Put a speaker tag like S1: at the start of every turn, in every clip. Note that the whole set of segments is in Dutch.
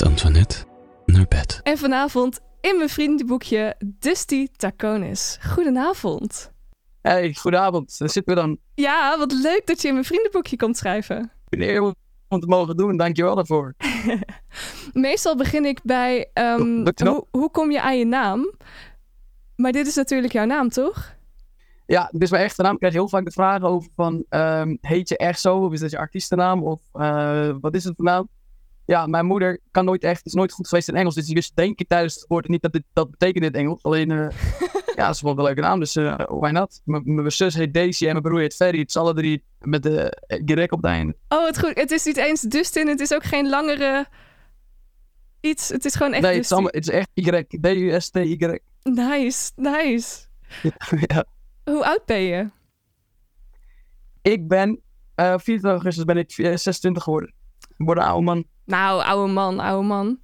S1: met Antoinette naar bed.
S2: En vanavond in mijn vriendenboekje Dusty Taconis. Goedenavond.
S3: Hey, goedenavond. Daar zitten we dan.
S2: Ja, wat leuk dat je in mijn vriendenboekje komt schrijven.
S3: Een eer om te mogen doen. Dankjewel daarvoor.
S2: Meestal begin ik bij um, hoe, hoe kom je aan je naam? Maar dit is natuurlijk jouw naam, toch?
S3: Ja, dit is mijn echte naam. Ik krijg heel vaak de vragen over van... ehm, heet je echt zo? Of is dat je artiestennaam? Of eh, wat is het voor naam? Ja, mijn moeder kan nooit echt... is nooit goed geweest in Engels. Dus die wist denk ik tijdens het woord niet dat dit, dat betekent in het Engels. Alleen... eh, ja, dat is wel een leuke naam. Dus eh why not? Mijn zus heet Daisy en mijn broer heet Ferry. Het is alle drie met de uh, op het einde.
S2: Oh, het goed. Het is niet eens Dustin. Het is ook geen langere iets. Het is gewoon echt
S3: Nee, het is, allemaal, het is echt Y. D-U-S-T-Y.
S2: Nice, nice.
S3: ja.
S2: Hoe oud ben je?
S3: Ik ben... eh 24 augustus ben ik eh, 26 geworden. Ik word een oude man.
S2: Nou, oude man, oude man.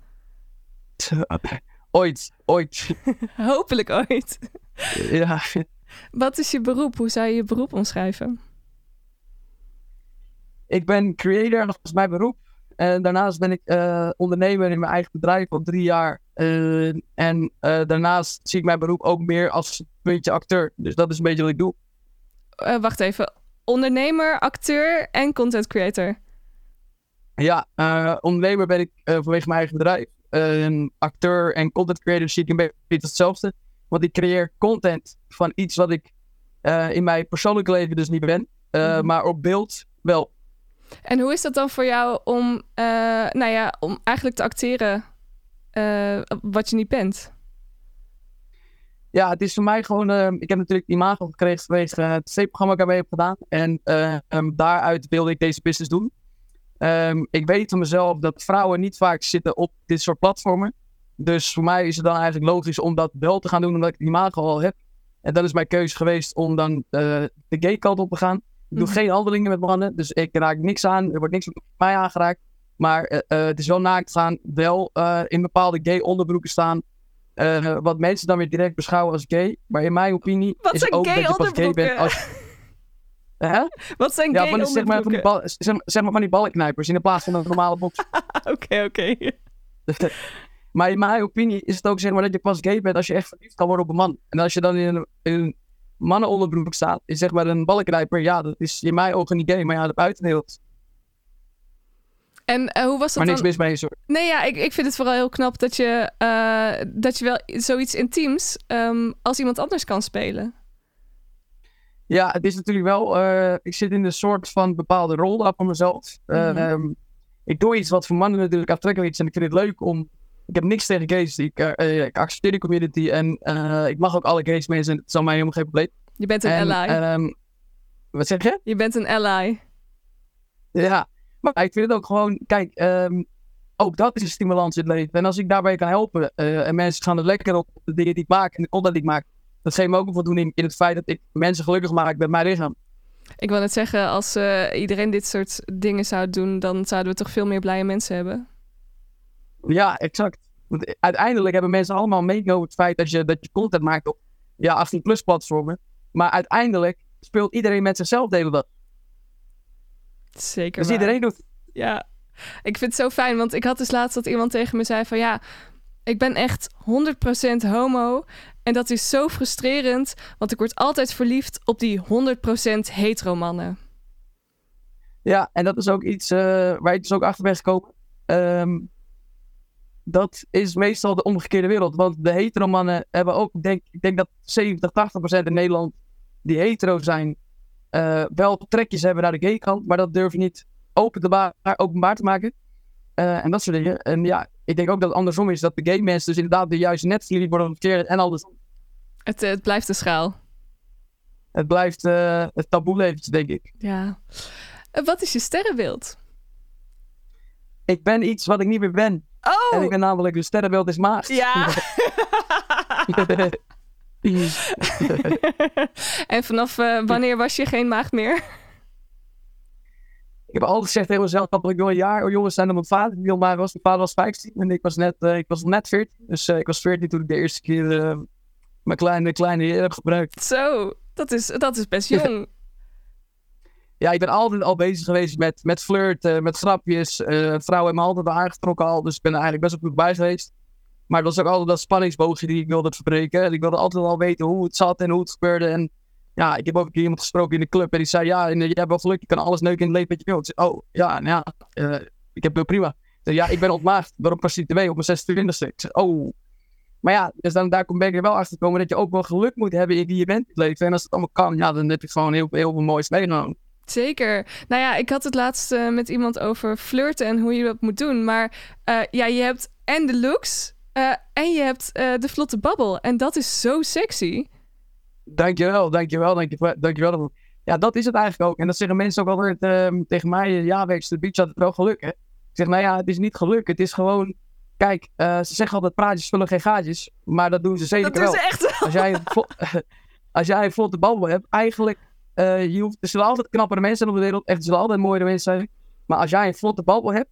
S3: ooit, ooit.
S2: Hopelijk ooit.
S3: ja.
S2: Wat is je beroep? Hoe zou je je beroep omschrijven?
S3: Ik ben creator, dat is mijn beroep. En daarnaast ben ik eh, ondernemer in mijn eigen bedrijf al drie jaar. Eh, en eh, daarnaast zie ik mijn beroep ook meer als een beetje acteur. Dus dat is een beetje wat ik doe.
S2: Wacht even. Ondernemer, acteur en content creator.
S3: Ja, eh, ondernemer ben ik eh, vanwege mijn eigen bedrijf. Een acteur en content creator zie ik een beetje hetzelfde. Want ik creëer content van iets wat ik eh, in mijn persoonlijke leven dus niet ben.
S2: Mhm.
S3: Maar op beeld wel.
S2: En hoe is dat dan voor jou om, nou ja, om eigenlijk te acteren wat je niet bent?
S3: Ja, het is voor mij gewoon. ik heb natuurlijk imago gekregen vanwege het tv-programma dat ik heb gedaan. En eh, ehm, daaruit wilde ik deze business doen. Ehm, ik weet van mezelf dat vrouwen niet vaak zitten op dit soort platformen. Dus voor mij is het dan eigenlijk logisch om dat wel te gaan doen, omdat ik het imago al heb. En dat is mijn keuze geweest om dan eh, de gay kant op te gaan. Ik doe
S2: Mhm.
S3: geen handelingen met mannen, dus ik raak niks aan. Er wordt niks met mij aangeraakt. Maar eh, eh, het is wel naakt gaan, wel in bepaalde gay onderbroeken staan. Wat mensen dan weer direct beschouwen als gay. Maar in mijn opinie
S2: Wat
S3: is ook dat je pas gay bent als... Hè?
S2: Wat zijn
S3: Ja, van die, zeg, maar, van die bal, zeg, zeg maar van die ballenknijpers in plaats van een normale box.
S2: Oké, oké.
S3: maar in mijn opinie is het ook zeg maar dat je pas gay bent als je echt verliefd kan worden op een man. En als je dan in een, in een mannenonderbroek staat, is zeg maar een ballenknijper, ja, dat is in mijn ogen niet gay. Maar ja, de buitenwereld.
S2: En eh, hoe was dat
S3: Maar niks
S2: dan?
S3: mis mee, sorry.
S2: Nee, ja, ik, ik vind het vooral heel knap dat je, eh, dat je wel zoiets intiems ehm, als iemand anders kan spelen.
S3: Ja, het is natuurlijk wel. eh, ik zit in een soort van bepaalde rol daar van mezelf.
S2: Mhm.
S3: ehm, ik doe iets wat voor mannen natuurlijk aantrekkelijk is. En ik vind het leuk om. Ik heb niks tegen gays. Ik, eh, eh, ik accepteer die community. En ik mag ook alle gays mensen. En het is aan mij helemaal geen probleem.
S2: Je bent een
S3: En,
S2: ally.
S3: ehm, wat zeg je?
S2: je bent een ally.
S3: Ja. Maar ik vind het ook gewoon. Kijk, ehm, ook dat is een stimulans in het leven. En als ik daarbij kan helpen. en mensen gaan er lekker op de dingen die ik maak. En de content die ik maak. Dat geeft me ook een voldoening in het feit dat ik mensen gelukkig maak met mijn lichaam.
S2: Ik wil net zeggen, als eh, iedereen dit soort dingen zou doen, dan zouden we toch veel meer blije mensen hebben.
S3: Ja, exact. Want uiteindelijk hebben mensen allemaal meegenomen het feit dat je, dat je content maakt op ja, 18 plus platformen. Maar uiteindelijk speelt iedereen met zichzelf de hele dag.
S2: Zeker
S3: Dus
S2: waar.
S3: iedereen doet.
S2: Ja, ik vind het zo fijn, want ik had dus laatst dat iemand tegen me zei van ja, ik ben echt 100% homo en dat is zo frustrerend, want ik word altijd verliefd op die 100% hetero mannen.
S3: Ja, en dat is ook iets eh, waar ik dus ook achter ben gekomen. Ehm, dat is meestal de omgekeerde wereld. Want de hetero mannen hebben ook, denk, ik denk dat 70, 80 procent in Nederland die hetero zijn, eh, wel trekjes hebben naar de gay kant, maar dat durf je niet open openbaar te maken. Eh, en dat soort dingen. En ja, ik denk ook dat het andersom is, dat de gay mensen dus inderdaad de juiste net jullie worden verkeerd en alles.
S2: Het, eh, het blijft een schaal.
S3: Het blijft eh, het taboe leventje, denk ik.
S2: Ja. Eh, wat is je sterrenbeeld?
S3: Ik ben iets wat ik niet meer ben. En ik
S2: Oh!
S3: ben namelijk de sterrenbeeld is maagd.
S2: Ja! en vanaf wanneer was je geen maagd meer?
S3: Ik heb altijd gezegd tegen mezelf dat ik nog een jaar jonger zijn dan mijn vader. Die maar was. Mijn vader was 15 en ik was net, eh, ik was net 14. Dus eh, ik was 14 toen ik de eerste keer eh, mijn kleine, kleine heer heb gebruikt.
S2: Zo, dat is, dat is best jong.
S3: ja, ik ben altijd al bezig geweest met, met flirten, met grapjes. Vrouwen hebben me altijd aangetrokken al, dus ik ben er eigenlijk best wel goed bij geweest. Maar het was ook altijd dat spanningsboogje die ik wilde verbreken. En ik wilde altijd wel weten hoe het zat en hoe het gebeurde. En ja, ik heb ook iemand gesproken in de club en die zei, ja, eh, je hebt wel geluk, je kan alles neuken in het leven wat je wilt. Ik oh, ja, nou ja, eh, ik heb het prima. Ik ja, ik ben ontmaagd door een prostituee op mijn 26e. Ik zei, oh. Maar ja, dus dan, daar ben ik wel achter gekomen dat je ook wel geluk moet hebben in wie je bent in het leven. En als het allemaal kan, ja, dan heb je gewoon heel, heel veel moois meegenomen.
S2: Zeker. Nou ja, ik had het laatst eh, met iemand over flirten en hoe je dat moet doen. Maar ja, je hebt en de looks en je hebt de vlotte babbel. En dat is zo sexy.
S3: Dankjewel, dankjewel, dankjewel. dankjewel. Ja, dat is het eigenlijk ook. En dat zeggen mensen ook altijd ehm, tegen mij. Ja, werkst de beach had het wel geluk, hè? Ik zeg, nou ja, het is niet geluk. Het is gewoon... Kijk, eh, ze zeggen altijd praatjes vullen geen gaatjes. Maar dat doen ze zeker
S2: Dat
S3: wel.
S2: ze echt wel.
S3: Als jij, een vlo- als jij een vlotte babbel hebt, eigenlijk... eh, je hoeft, er zullen altijd knappere mensen zijn op de wereld. Echt, er zullen altijd mooiere mensen zijn. Maar als jij een vlotte babbel hebt,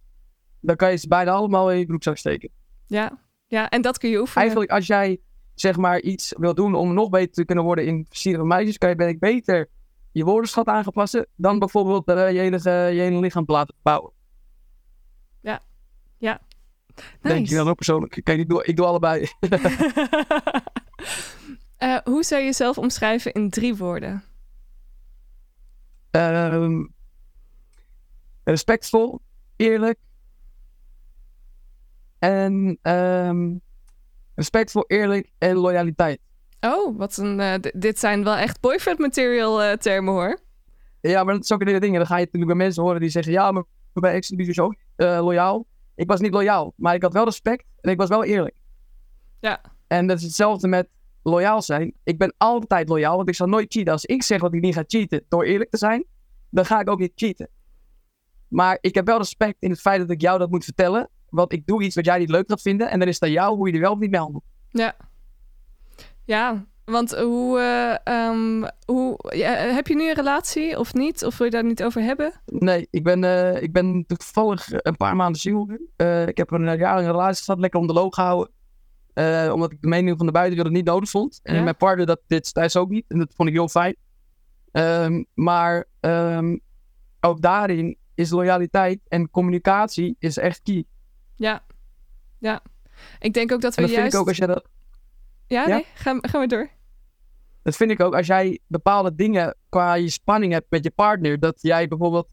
S3: dan kan je ze bijna allemaal in je broekzak steken.
S2: Ja. ja, en dat kun je oefenen.
S3: Eigenlijk als jij zeg maar iets wil doen om nog beter te kunnen worden in versieren van meisjes, kan je ben ik beter je woordenschat aan gaan passen dan bijvoorbeeld eh, je, hele, je hele lichaam te laten bouwen. Denk je dan ook persoonlijk? Kijk, ik doe, ik doe allebei.
S2: Eh, hoe zou je jezelf omschrijven in drie woorden?
S3: Ehm, respectvol, eerlijk. En ehm, respectvol, eerlijk en loyaliteit.
S2: Oh, wat een. eh, dit zijn wel echt boyfriend material eh, termen hoor.
S3: Ja, maar dat is ook een hele ding. En dan ga je natuurlijk bij mensen horen die zeggen: Ja, maar bij ex is ook eh, loyaal. Ik was niet loyaal, maar ik had wel respect en ik was wel eerlijk.
S2: Ja.
S3: En dat is hetzelfde met loyaal zijn. Ik ben altijd loyaal, want ik zal nooit cheaten. Als ik zeg dat ik niet ga cheaten door eerlijk te zijn, dan ga ik ook niet cheaten. Maar ik heb wel respect in het feit dat ik jou dat moet vertellen. Want ik doe iets wat jij niet leuk gaat vinden. En dan is aan jou hoe je er wel of niet mee handelt.
S2: Ja. Ja, want hoe. eh, ehm, hoe ja, heb je nu een relatie of niet? Of wil je daar niet over hebben?
S3: Nee, ik ben, eh, ik ben toevallig een paar maanden single nu. Eh, ik heb een eh, jarenlange relatie gehad, lekker om de loog gehouden. Eh, omdat ik de mening van de buitenwereld niet nodig vond. En
S2: Ja.
S3: mijn partner dat dit thuis ook niet. En dat vond ik heel fijn. Ehm, maar ehm, ook daarin is loyaliteit en communicatie is echt key.
S2: Ja. Ja. Ik denk ook dat we
S3: En dat vind
S2: juist.
S3: ik ook als je dat...
S2: Ja,
S3: Ja?
S2: nee, ga, ga maar door.
S3: Dat vind ik ook als jij bepaalde dingen qua je spanning hebt met je partner. Dat jij bijvoorbeeld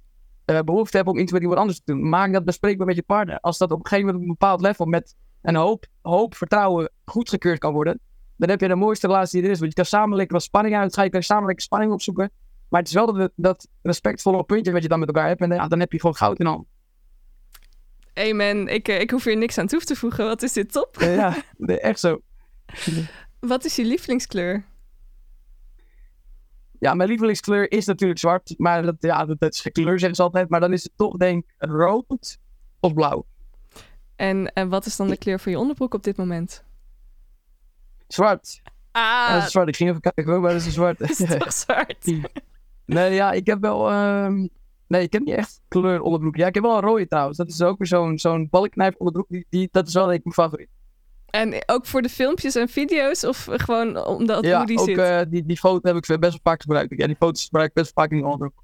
S3: eh, behoefte hebt om iets met iemand anders te doen. Maak dat bespreekbaar met je partner. Als dat op een gegeven moment op een bepaald level met een hoop, hoop vertrouwen goedgekeurd kan worden. Dan heb je de mooiste relatie die er is. Want je kan samen lekker wat spanning uitgaan. Je kan samen lekker spanning opzoeken. Maar het is wel dat, dat respectvolle puntje wat je dan met elkaar hebt. En ja, dan heb je gewoon goud in handen.
S2: Amen. Ik, eh, ik hoef hier niks aan toe te voegen. Wat is dit top?
S3: Ja, nee, echt zo.
S2: Wat is je lievelingskleur?
S3: Ja, mijn lievelingskleur is natuurlijk zwart. Maar dat, ja, dat, dat is geen kleur, zeggen ze altijd. Maar dan is het toch denk ik rood of blauw.
S2: En, en wat is dan de kleur van je onderbroek op dit moment?
S3: Zwart. Ja,
S2: Ah,
S3: dat is zwart. Ik ging even kijken maar dat is zwart.
S2: is toch zwart?
S3: nee, ja, ik heb wel... ehm, Nee, ik heb niet echt kleur onderbroek. Ja, ik heb wel een rode trouwens. Dat is ook weer zo'n zo'n balkknijp onderbroek. Die, die, dat is wel denk ik mijn favoriet.
S2: En ook voor de filmpjes en video's? Of gewoon omdat
S3: ja,
S2: hoe die
S3: ook
S2: zit?
S3: eh, die, die foto heb ik best wel vaak gebruikt. Ja, die foto's gebruik ik best wel vaak in de onderbroek.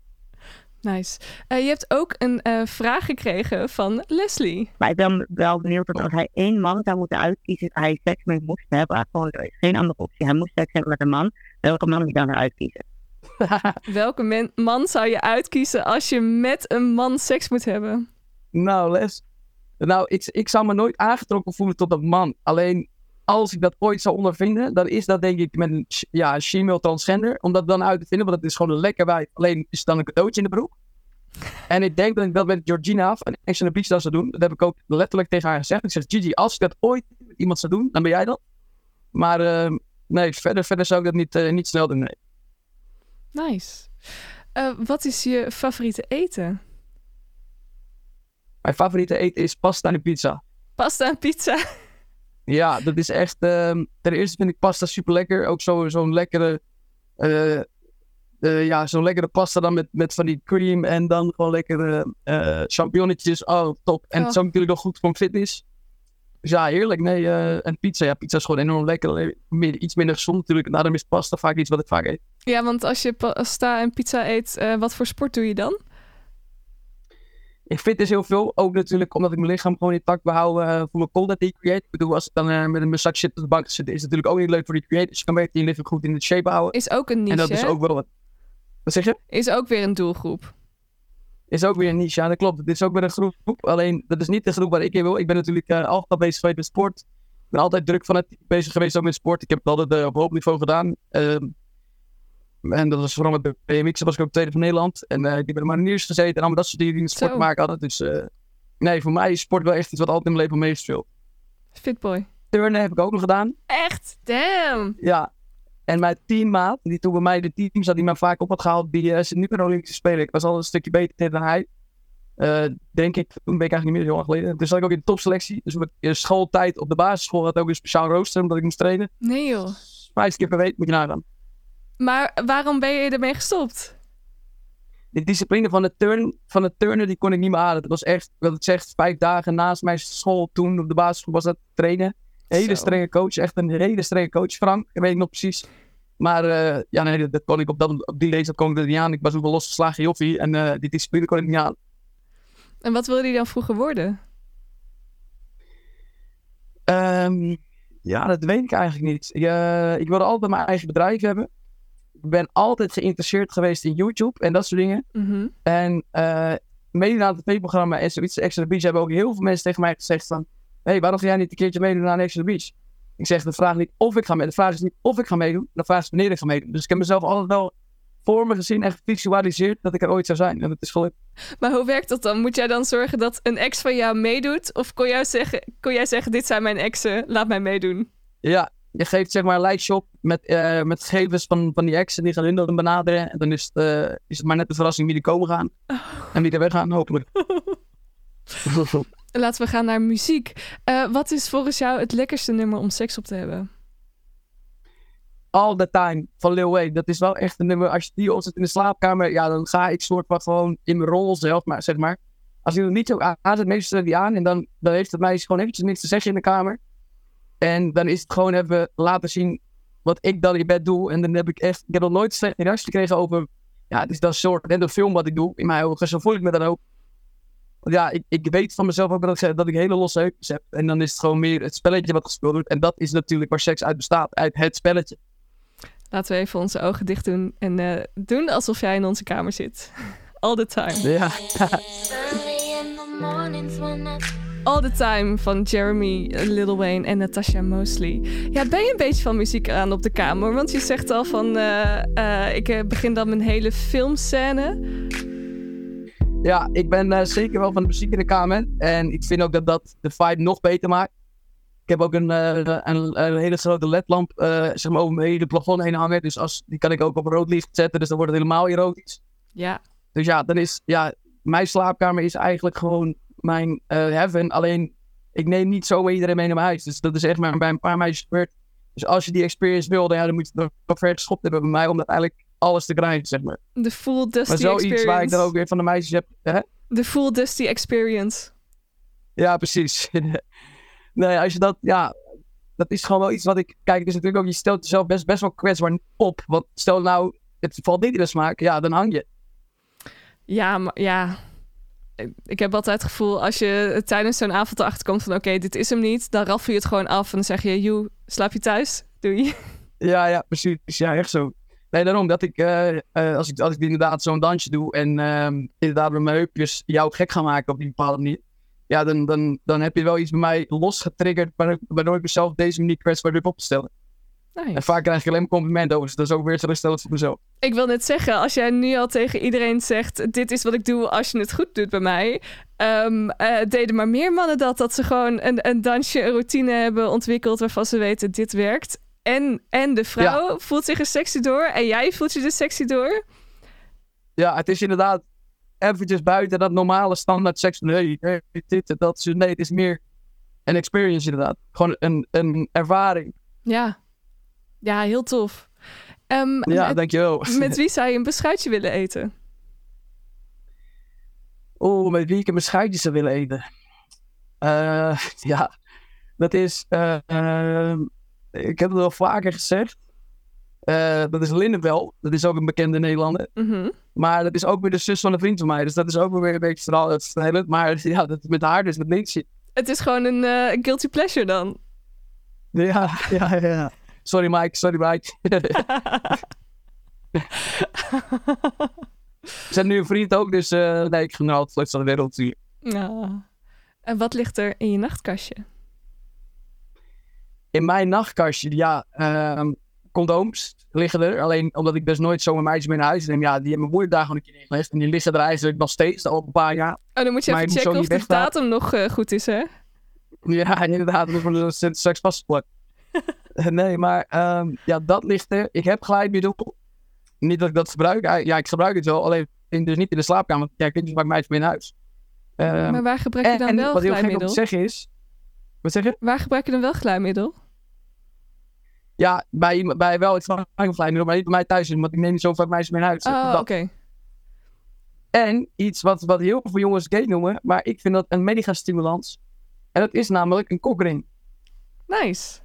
S2: Nice. Eh, je hebt ook een eh, vraag gekregen van Leslie.
S4: Maar ik ben wel benieuwd of als hij één man zou moeten uitkiezen, hij seks mee moest hebben. Gewoon, geen andere optie. Hij moest seks hebben met een man. Welke man moet je dan eruit kiezen?
S2: Welke man zou je uitkiezen als je met een man seks moet hebben?
S3: Nou, Les. Nou, ik, ik zou me nooit aangetrokken voelen tot een man. Alleen als ik dat ooit zou ondervinden, dan is dat denk ik met een ja, een female transgender. Om dat dan uit te vinden, want het is gewoon een lekker wijf. Alleen is dan een cadeautje in de broek. En ik denk dat ik dat met Georgina af en Ex on the Beach dat zou doen. Dat heb ik ook letterlijk tegen haar gezegd. Ik zeg, Gigi, als ik dat ooit met iemand zou doen, dan ben jij dat. Maar eh, nee, verder, verder zou ik dat niet, eh, niet snel doen, nee.
S2: Nice. Eh, wat is je favoriete eten?
S3: Mijn favoriete eten is pasta en pizza.
S2: Pasta en pizza.
S3: Ja, dat is echt. ehm, ten eerste vind ik pasta super lekker. Ook zo- zo'n lekkere. eh, eh, ja, zo'n lekkere pasta dan met, met van die cream en dan gewoon lekkere champignonnetjes. Oh, top. En
S2: Oh.
S3: het is ook natuurlijk nog goed voor fitness. Dus ja, heerlijk. Nee, eh, en pizza. Ja, pizza is gewoon enorm lekker. Alleen meer- iets minder gezond natuurlijk. Daarom is pasta vaak iets wat ik vaak eet.
S2: Ja, want als je pasta en pizza eet, eh, wat voor sport doe je dan?
S3: Ik fit dus heel veel. Ook natuurlijk omdat ik mijn lichaam gewoon intact behoud eh, voor mijn content die ik create. Ik bedoel, als ik dan eh, met een massage shit op de bank zit, is het natuurlijk ook niet leuk voor die create. Dus je kan beter je lichaam goed in de shape houden.
S2: Is ook een niche,
S3: en dat is ook wel wat. Wat zeg je?
S2: Is ook weer een doelgroep.
S3: Is ook weer een niche. Ja, dat klopt. Dit is ook weer een groep. Alleen, dat is niet de groep waar ik in wil. Ik ben natuurlijk eh, altijd al bezig geweest met sport. Ik ben altijd druk vanuit bezig geweest ook met sport. Ik heb het altijd eh, op hoog niveau gedaan. Ehm, en dat was vooral met BMX. was ik ook tweede van Nederland. En eh, ik heb bij de mariniers gezeten en allemaal dat soort dingen die sport
S2: Zo.
S3: maken hadden. Dus nee, voor mij is sport wel echt iets wat altijd in mijn leven meegespeeld.
S2: Fitboy.
S3: Turnen heb ik ook nog gedaan.
S2: Echt? Damn.
S3: Ja. En mijn teammaat, die toen bij mij de team zat, die mij vaak op had gehaald, die eh, zit nu bij de Olympische Spelen. Ik was al een stukje beter dan hij. Eh, denk ik, toen ben ik eigenlijk niet meer heel lang geleden. Dus zat ik ook in de topselectie. Dus in schooltijd op de basisschool had ik ook een speciaal rooster, omdat ik moest trainen.
S2: Nee joh.
S3: Vijf keer per week moet je nagaan.
S2: Maar waarom ben je ermee gestopt?
S3: De discipline van de, turn, van de turnen, die kon ik niet meer halen. Dat was echt, wat het zegt, vijf dagen naast mijn school toen op de basisschool was dat trainen. Hele
S2: Zo.
S3: strenge coach, echt een hele strenge coach, Frank. Dat weet ik nog precies. Maar eh, ja, nee, dat, dat kon ik op, dat, op die leeftijd kon ik dat niet aan. Ik was ook een losgeslagen joffie en eh, die discipline kon ik niet aan.
S2: En wat wilde je dan vroeger worden?
S3: Ehm, ja, dat weet ik eigenlijk niet. Ik, eh, ik wilde altijd mijn eigen bedrijf hebben. Ik ben altijd geïnteresseerd geweest in YouTube en dat soort dingen.
S2: Mhm.
S3: En eh mede aan het tv-programma en zoiets, Extra Beach, hebben ook heel veel mensen tegen mij gezegd van... Hé, hey, waarom ga jij niet een keertje meedoen aan Extra Beach? Ik zeg, de vraag niet of ik ga meedoen. De vraag is niet of ik ga meedoen, de vraag is wanneer ik ga meedoen. Dus ik heb mezelf altijd wel voor me gezien en gevisualiseerd dat ik er ooit zou zijn. En dat is gelukt.
S2: Maar hoe werkt dat dan? Moet jij dan zorgen dat een ex van jou meedoet? Of kon, jou zeggen, kon jij zeggen, dit zijn mijn exen, laat mij meedoen?
S3: Ja, je geeft zeg maar een lijstje op met, eh, met gegevens van, van die exen. Die gaan hun dan benaderen. En dan is het, eh, is het maar net de verrassing wie er komen gaan. En wie er weggaan, hopelijk.
S2: Laten we gaan naar muziek. Eh, wat is volgens jou het lekkerste nummer om seks op te hebben?
S3: All the Time van Lil Wayne. Dat is wel echt een nummer. Als je die opzet in de slaapkamer, ja, dan ga ik soort van gewoon in mijn rol zelf, maar zeg maar. Als je het niet zo aanzet, meestal die aan en dan, dan heeft het meisje gewoon eventjes niks te zeggen in de kamer. En dan is het gewoon even laten zien wat ik dan in bed doe. En dan heb ik echt, ik heb nog nooit slechte reacties gekregen over, ja, het is dat soort, een film wat ik doe in mijn ogen. Zo voel ik me dan ook. Ja, ik, ik weet van mezelf ook dat ik, dat ik hele losse heupjes heb. En dan is het gewoon meer het spelletje wat gespeeld wordt. En dat is natuurlijk waar seks uit bestaat, uit het spelletje.
S2: Laten we even onze ogen dicht doen en eh, doen alsof jij in onze kamer zit. All the time.
S3: Ja.
S2: All the time van Jeremy, eh, Lil Wayne en Natasha Mosley. Ja, ben je een beetje van muziek aan op de kamer? Want je zegt al van, eh, ik begin dan mijn hele filmscène.
S3: Ja, ik ben eh, zeker wel van de muziek in de kamer. En ik vind ook dat dat de vibe nog beter maakt. Ik heb ook een, eh, een, een hele grote ledlamp eh, zeg maar over mijn hele plafond heen hangen. Dus als, die kan ik ook op rood licht zetten. Dus dan wordt het helemaal erotisch.
S2: Ja,
S3: Dus ja, dan is, ja, mijn slaapkamer is eigenlijk gewoon mijn heaven. Alleen, ik neem niet zomaar iedereen mee naar mijn huis. Dus dat is echt maar bij een paar meisjes gebeurd. Dus als je die experience wil, dan, ja, dan moet je het nog ver geschopt hebben bij mij. Om uiteindelijk alles te krijgen, zeg maar.
S2: de full dusty
S3: Maar zoiets
S2: experience.
S3: waar ik dan ook weer van de meisjes heb... Hè?
S2: De full dusty experience.
S3: Ja, precies. nee, als je dat, ja, dat is gewoon wel iets wat ik. Kijk, het is natuurlijk ook, je stelt jezelf best, best wel kwetsbaar op. Want stel nou, het valt niet in de smaak, ja, dan hang je.
S2: Ja, maar ja. Ik- Ik heb altijd het gevoel, als je tijdens zo'n avond erachter komt van... oké, dit is hem niet, dan raffel je het gewoon af... en dan zeg je, joe, slaap je thuis? Doei.
S3: Ja, ja, precies. Ja, echt zo. Nee, daarom dat ik, eh, eh, als ik, als ik inderdaad zo'n dansje doe en ehm, inderdaad met mijn heupjes jou gek ga maken op die bepaalde manier. Ja, dan, dan, dan heb je wel iets bij mij losgetriggerd, waardoor ik mezelf deze manier kwetsbaar durf op te stellen.
S2: Nice.
S3: En vaak krijg ik alleen maar complimenten over, dus dat is ook weer teleurstellend voor mezelf.
S2: Ik wil net zeggen, als jij nu al tegen iedereen zegt... dit is wat ik doe als je het goed doet bij mij... ehm, eh, deden maar meer mannen dat. Dat ze gewoon een, een dansje, een routine hebben ontwikkeld... waarvan ze weten, dit werkt. En, en de vrouw voelt zich er sexy door... en jij voelt je er sexy door.
S3: Ja, het is inderdaad eventjes buiten dat normale standaard seks. Nee, dit, dat. Nee, het is meer een experience inderdaad. Gewoon een, een ervaring.
S2: Ja, ja heel tof. Ehm,
S3: Ja,
S2: met,
S3: dankjewel.
S2: met wie zou je een beschuitje willen eten?
S3: Oh, met wie ik een beschuitje zou willen eten. Eh, ja, Dat is, eh, ik heb het wel vaker gezegd. Eh, dat is Lindebel. Dat is ook een bekende Nederlander.
S2: Mhm.
S3: Maar dat is ook weer de zus van een vriend van mij. Dus dat is ook weer een beetje het vervelend. Maar ja, dat met haar dus met linksje.
S2: Het is gewoon een eh, guilty pleasure dan.
S3: Ja, ja, ja. Sorry Mike, sorry Mike. Ze zijn nu een vriend ook, dus eh nee, ik altijd leukste van de wereld zien.
S2: Ja. En wat ligt er in je nachtkastje?
S3: In mijn nachtkastje, ja, ehm, condooms liggen er. Alleen omdat ik dus nooit zomaar meisjes mee naar huis neem. Ja, die hebben mijn moeder daar gewoon een keer neergelegd. En die liggen er eigenlijk nog steeds, al een paar jaar.
S2: Oh, dan moet je
S3: Maar
S2: even
S3: je
S2: checken of de datum nog eh, goed is, hè?
S3: Ja, inderdaad, dat is de straks vastgeplakt. nee, maar ehm, ja, dat ligt er. Ik heb glijmiddel. Niet dat ik dat gebruik. Ja, ik gebruik het wel, alleen in- dus niet in de slaapkamer. Want Ja, kindjes maken meisjes mee naar huis. Ehm,
S2: maar waar gebruik je
S3: en,
S2: dan
S3: en
S2: wel
S3: wat heel gek om te zeggen is... Wat zeg je?
S2: Waar gebruik je dan wel glijmiddel?
S3: Ja, bij, bij wel, ik gebruik een glijmiddel, maar niet bij mij thuis. Want ik neem niet zo vaak meisjes mee naar huis.
S2: Oh, oké.
S3: En iets wat, wat heel veel jongens gay noemen, maar ik vind dat een mega stimulans. En dat is namelijk een kokring.
S2: Nice.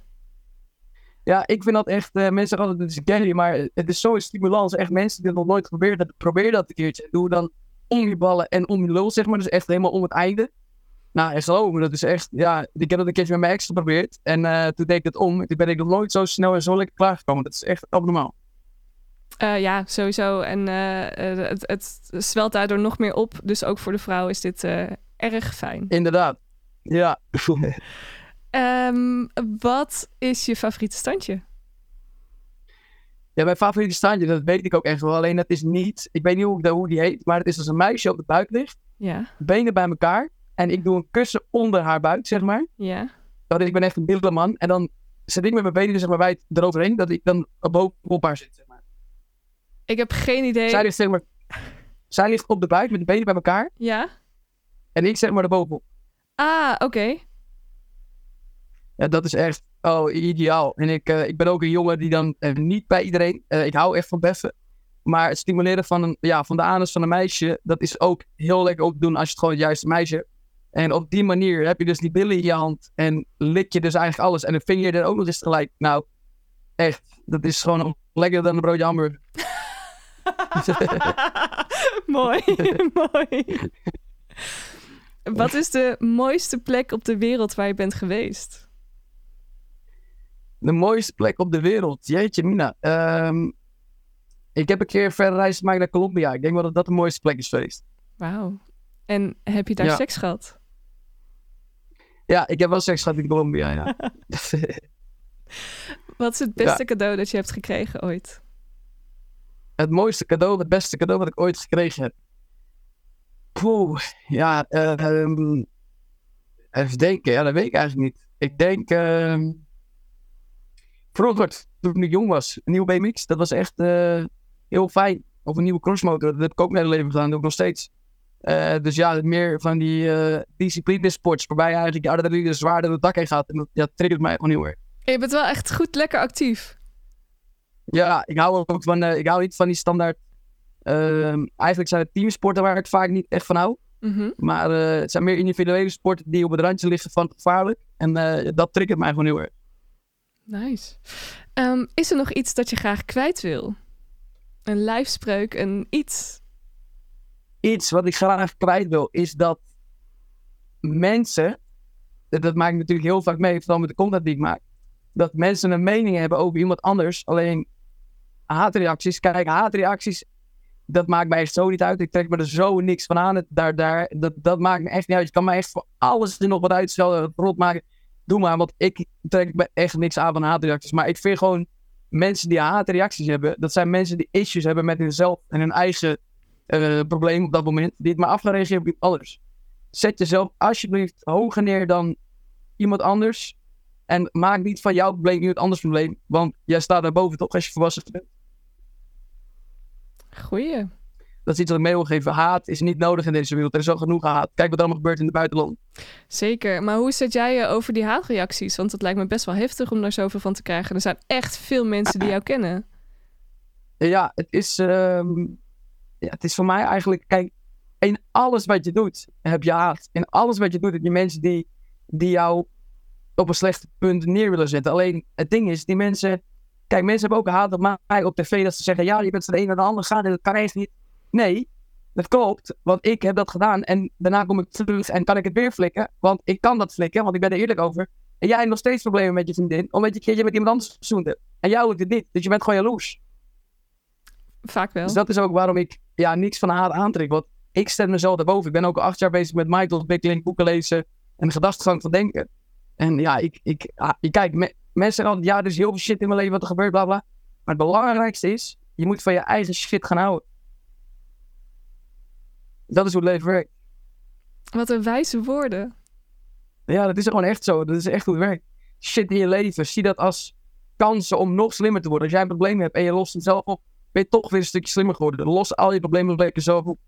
S3: Ja, ik vind dat echt, eh, mensen zeggen altijd, het is gay, maar het is zo'n stimulans. Echt mensen die dat nog nooit geprobeerd hebben, probeer dat een keertje. Doe dan om je ballen en om je lul, zeg maar. Dus echt helemaal om het einde. Nou, en geloof me, dat is echt, ja, ik heb dat een keertje met mijn ex geprobeerd. En eh, toen deed ik het om. Toen ben ik nog nooit zo snel en zo lekker klaargekomen. Dat is echt abnormaal.
S2: Eh, ja, sowieso. En eh, het, het zwelt daardoor nog meer op. Dus ook voor de vrouw is dit erg fijn.
S3: Inderdaad. Ja.
S2: Ehm, wat is je favoriete standje?
S3: Ja, mijn favoriete standje, dat weet ik ook echt wel. Alleen dat is niet, ik weet niet hoe, dat- hoe die heet, maar het is als een meisje op de buik ligt,
S2: Ja,
S3: benen bij elkaar. En ik doe een kussen onder haar buik, zeg maar.
S2: ja.
S3: Dat ik ben echt een billenman. En dan zit ik met mijn benen zeg maar, wijd eroverheen, dat ik dan boven op haar zit, zeg maar.
S2: Ik heb geen idee.
S3: Zij ligt, zeg maar. Zij ligt op de buik met de benen bij elkaar.
S2: Ja?
S3: En ik zeg maar erbovenop.
S2: Ah, oké.
S3: Ja, dat is echt, oh, ideaal. En ik, eh, ik ben ook een jongen die dan, eh, niet bij iedereen, eh, ik hou echt van beffen. Maar het stimuleren van, een, ja, van de anus van een meisje, dat is ook heel lekker ook te doen als je het gewoon het juiste meisje. En op die manier heb je dus die billen in je hand en lik je dus eigenlijk alles. En dan ving je er ook nog eens tegelijk. Nou, echt, dat is gewoon lekkerder dan een broodje hamburger.
S2: mooi, mooi. Wat is de mooiste plek op de wereld waar je bent geweest?
S3: De mooiste plek op de wereld. Jeetje, Mina. Ehm, ik heb een keer verder reis gemaakt naar Colombia. Ik denk wel dat dat de mooiste plek is geweest.
S2: Wauw. En heb je daar
S3: Ja.
S2: seks gehad?
S3: Ja, ik heb wel seks gehad in Colombia, ja.
S2: Wat is het beste cadeau dat je hebt gekregen ooit?
S3: het mooiste cadeau, het beste cadeau wat ik ooit gekregen heb. Poeh, ja, ehm, even denken. Ja, dat weet ik eigenlijk niet. Ik denk, ehm vroeger, toen ik jong was, een nieuwe BMX, dat was echt eh, heel fijn. Of een nieuwe crossmotor, dat heb ik ook mijn hele leven gedaan, dat doe ik nog steeds. Eh, dus ja, meer van die eh discipline sports, waarbij je eigenlijk je adrenaline zwaarder het dak heen gaat. En dat ja, triggert mij gewoon heel erg.
S2: Je bent wel echt goed lekker actief.
S3: Ja, ik hou ook van, eh, ik hou niet van die standaard. ehm, eigenlijk zijn het teamsporten waar ik vaak niet echt van hou.
S2: Mhm.
S3: Maar het zijn meer individuele sporten die op het randje liggen van gevaarlijk. En dat triggert mij gewoon heel erg.
S2: Nice. Ehm, is er nog iets dat je graag kwijt wil? Een lijfspreuk, een iets?
S3: Iets wat ik graag kwijt wil, is dat mensen, dat, maak ik natuurlijk heel vaak mee, vooral met de content die ik maak, dat mensen een mening hebben over iemand anders. Alleen haatreacties, kijk, haatreacties, dat maakt mij echt zo niet uit. Ik trek me er zo niks van aan. Daar, daar, dat, dat maakt me echt niet uit. Je kan mij echt voor alles er nog wat uitstellen, rot maken. Doe maar, want ik trek me echt niks aan van haatreacties. Maar ik vind gewoon mensen die haatreacties hebben, dat zijn mensen die issues hebben met hunzelf en hun eigen eh, probleem op dat moment, die het maar af gaan reageren op iemand anders. Zet jezelf alsjeblieft hoger neer dan iemand anders. En maak niet van jouw probleem iemand anders probleem. Want jij staat daarboven toch als je volwassen bent.
S2: Goeie.
S3: Dat is iets wat ik mee wil geven. Haat is niet nodig in deze wereld. Er is al genoeg haat. Kijk wat er allemaal gebeurt in het buitenland.
S2: Zeker. Maar hoe zet jij over die haatreacties? Want het lijkt me best wel heftig om daar zoveel van te krijgen. Er zijn echt veel mensen die jou kennen.
S3: Ja, het is, ehm, het is voor mij eigenlijk... Kijk, in alles wat je doet heb je haat. In alles wat je doet heb je mensen die, die jou op een slecht punt neer willen zetten. Alleen het ding is, die mensen. Kijk, mensen hebben ook haat op mij op tv dat ze zeggen: ja, je bent van de een naar de ander gaan en dat kan echt niet. Nee, dat klopt, want ik heb dat gedaan en daarna kom ik terug en kan ik het weer flikken. Want ik kan dat flikken, want ik ben er eerlijk over. En jij hebt nog steeds problemen met je vriendin, omdat je een keertje met iemand anders verzoend hebt. En jou lukt het niet, dus je bent gewoon jaloers.
S2: Vaak wel.
S3: Dus dat is ook waarom ik ja, niks van haar aantrek. Want ik stel mezelf daarboven. Ik ben ook al acht jaar bezig met mindontwikkeling, boeken lezen en de gedachtegang van denken. En ja, ik, ik, ah, je kijk, me- mensen zeggen altijd, ja, er is heel veel shit in mijn leven wat er gebeurt, bla bla. Maar het belangrijkste is, je moet van je eigen shit gaan houden. Dat is hoe het leven werkt.
S2: Wat een wijze woorden.
S3: Ja, dat is gewoon echt zo. Dat is echt hoe het werkt. Shit in je leven, zie dat als kansen om nog slimmer te worden. Als jij een probleem hebt en je lost hem zelf op, ben je toch weer een stukje slimmer geworden. Los al je problemen lekker zelf op.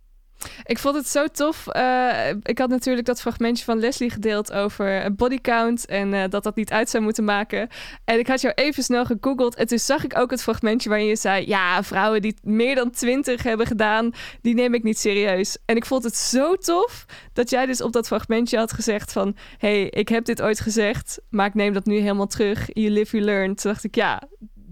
S2: Ik vond het zo tof. Eh, ik had natuurlijk dat fragmentje van Leslie gedeeld over bodycount en eh, dat dat niet uit zou moeten maken. En ik had jou even snel gegoogeld en toen zag ik ook het fragmentje waarin je zei: Ja, vrouwen die meer dan 20 hebben gedaan, die neem ik niet serieus. En ik vond het zo tof dat jij dus op dat fragmentje had gezegd: van... hey, ik heb dit ooit gezegd, maar ik neem dat nu helemaal terug. You live, you learn. Toen dacht ik: Ja,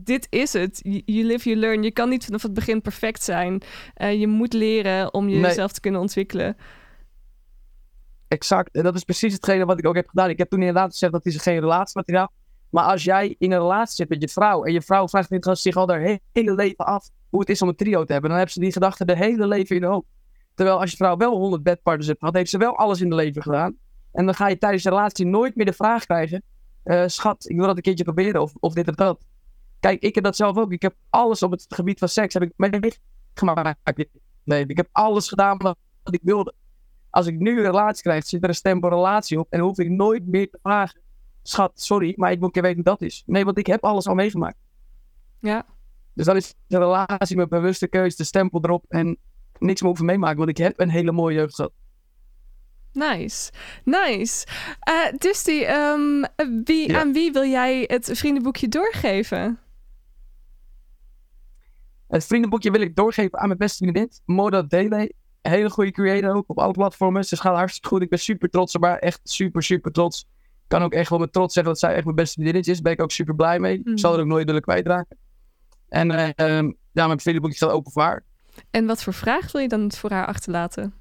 S2: dit is het. You live, you learn. Je kan niet vanaf het begin perfect zijn. Eh, je moet leren om
S3: Nee.
S2: jezelf te kunnen ontwikkelen.
S3: Exact. En dat is precies hetgene wat ik ook heb gedaan. Ik heb toen inderdaad gezegd dat is geen relatiemateriaal. Maar als jij in een relatie zit met je vrouw en je vrouw vraagt zich al haar hele leven af hoe het is om een trio te hebben, dan hebben ze die gedachte de hele leven in de hoofd. Terwijl als je vrouw wel 100 bedpartners hebt gehad, heeft ze wel alles in de leven gedaan. En dan ga je tijdens de relatie nooit meer de vraag krijgen: eh, schat, ik wil dat een keertje proberen of, of dit of dat. Kijk, ik heb dat zelf ook. Ik heb alles op het gebied van seks heb ik meegemaakt. Nee, ik heb alles gedaan wat ik wilde. Als ik nu een relatie krijg, zit er een stempel relatie op en hoef ik nooit meer te vragen. Schat, sorry, maar ik wil een keer weten hoe dat is. Nee, want ik heb alles al meegemaakt.
S2: Ja.
S3: Dus dan is de relatie met bewuste keuze, de stempel erop en niks meer hoeven meemaken, want ik heb een hele mooie jeugd gehad.
S2: Nice, nice. Dusty, ehm, wie,
S3: Ja.
S2: aan wie wil jij het vriendenboekje doorgeven?
S3: Het vriendenboekje wil ik doorgeven aan mijn beste vriendin, Moda Dele. Een hele goede creator ook op alle platformen. Ze gaat hartstikke goed. Ik ben super trots op haar. Echt super, super trots. Ik kan ook echt wel met trots zeggen dat zij echt mijn beste vriendinnetje is. Daar ben ik ook super blij mee.
S2: Mm.
S3: Ik zal er ook nooit willen kwijtraken. En eh, ehm, ja, mijn vriendenboekje staat open voor haar.
S2: En wat voor vraag wil je dan voor haar achterlaten?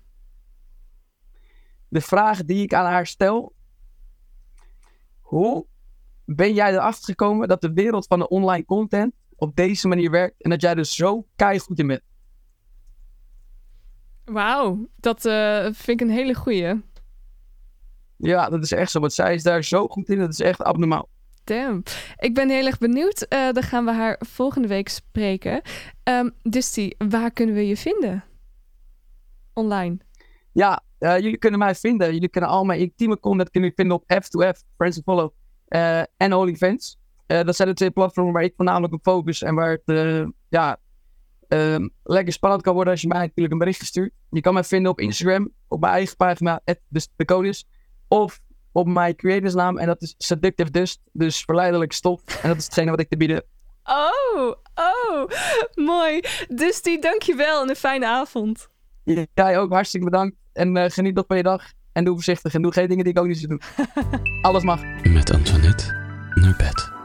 S3: de vraag die ik aan haar stel. Hoe ben jij erachter gekomen dat de wereld van de online content op deze manier werkt en dat jij er zo keihard in bent?
S2: Wauw, dat eh, vind ik een hele goeie.
S3: Ja, dat is echt zo, want zij is daar zo goed in, dat is echt abnormaal.
S2: Damn. Ik ben heel erg benieuwd. Eh, dan gaan we haar volgende week spreken. Ehm Dusty, waar kunnen we je vinden? Online.
S3: Ja, eh, jullie kunnen mij vinden. Jullie kunnen al mijn intieme content kunnen vinden op F2F, Friends and Follow en OnlyFans. Dat zijn de twee platformen waar ik voornamelijk op focus en waar het eh, ja, ehm, lekker spannend kan worden als je mij natuurlijk een berichtje stuurt. Je kan mij vinden op Instagram, op mijn eigen pagina, dus de code is, of op mijn creatorsnaam en dat is Seductive Dust, dus verleidelijk stof. En dat is hetgene wat ik te bieden.
S2: Oh, oh, mooi. Dusty, dankjewel en een fijne avond.
S3: Jij ook hartstikke bedankt en eh, geniet nog van je dag. En doe voorzichtig en doe geen dingen die ik ook niet zou doen. Alles mag.
S1: Met Antoinette naar bed.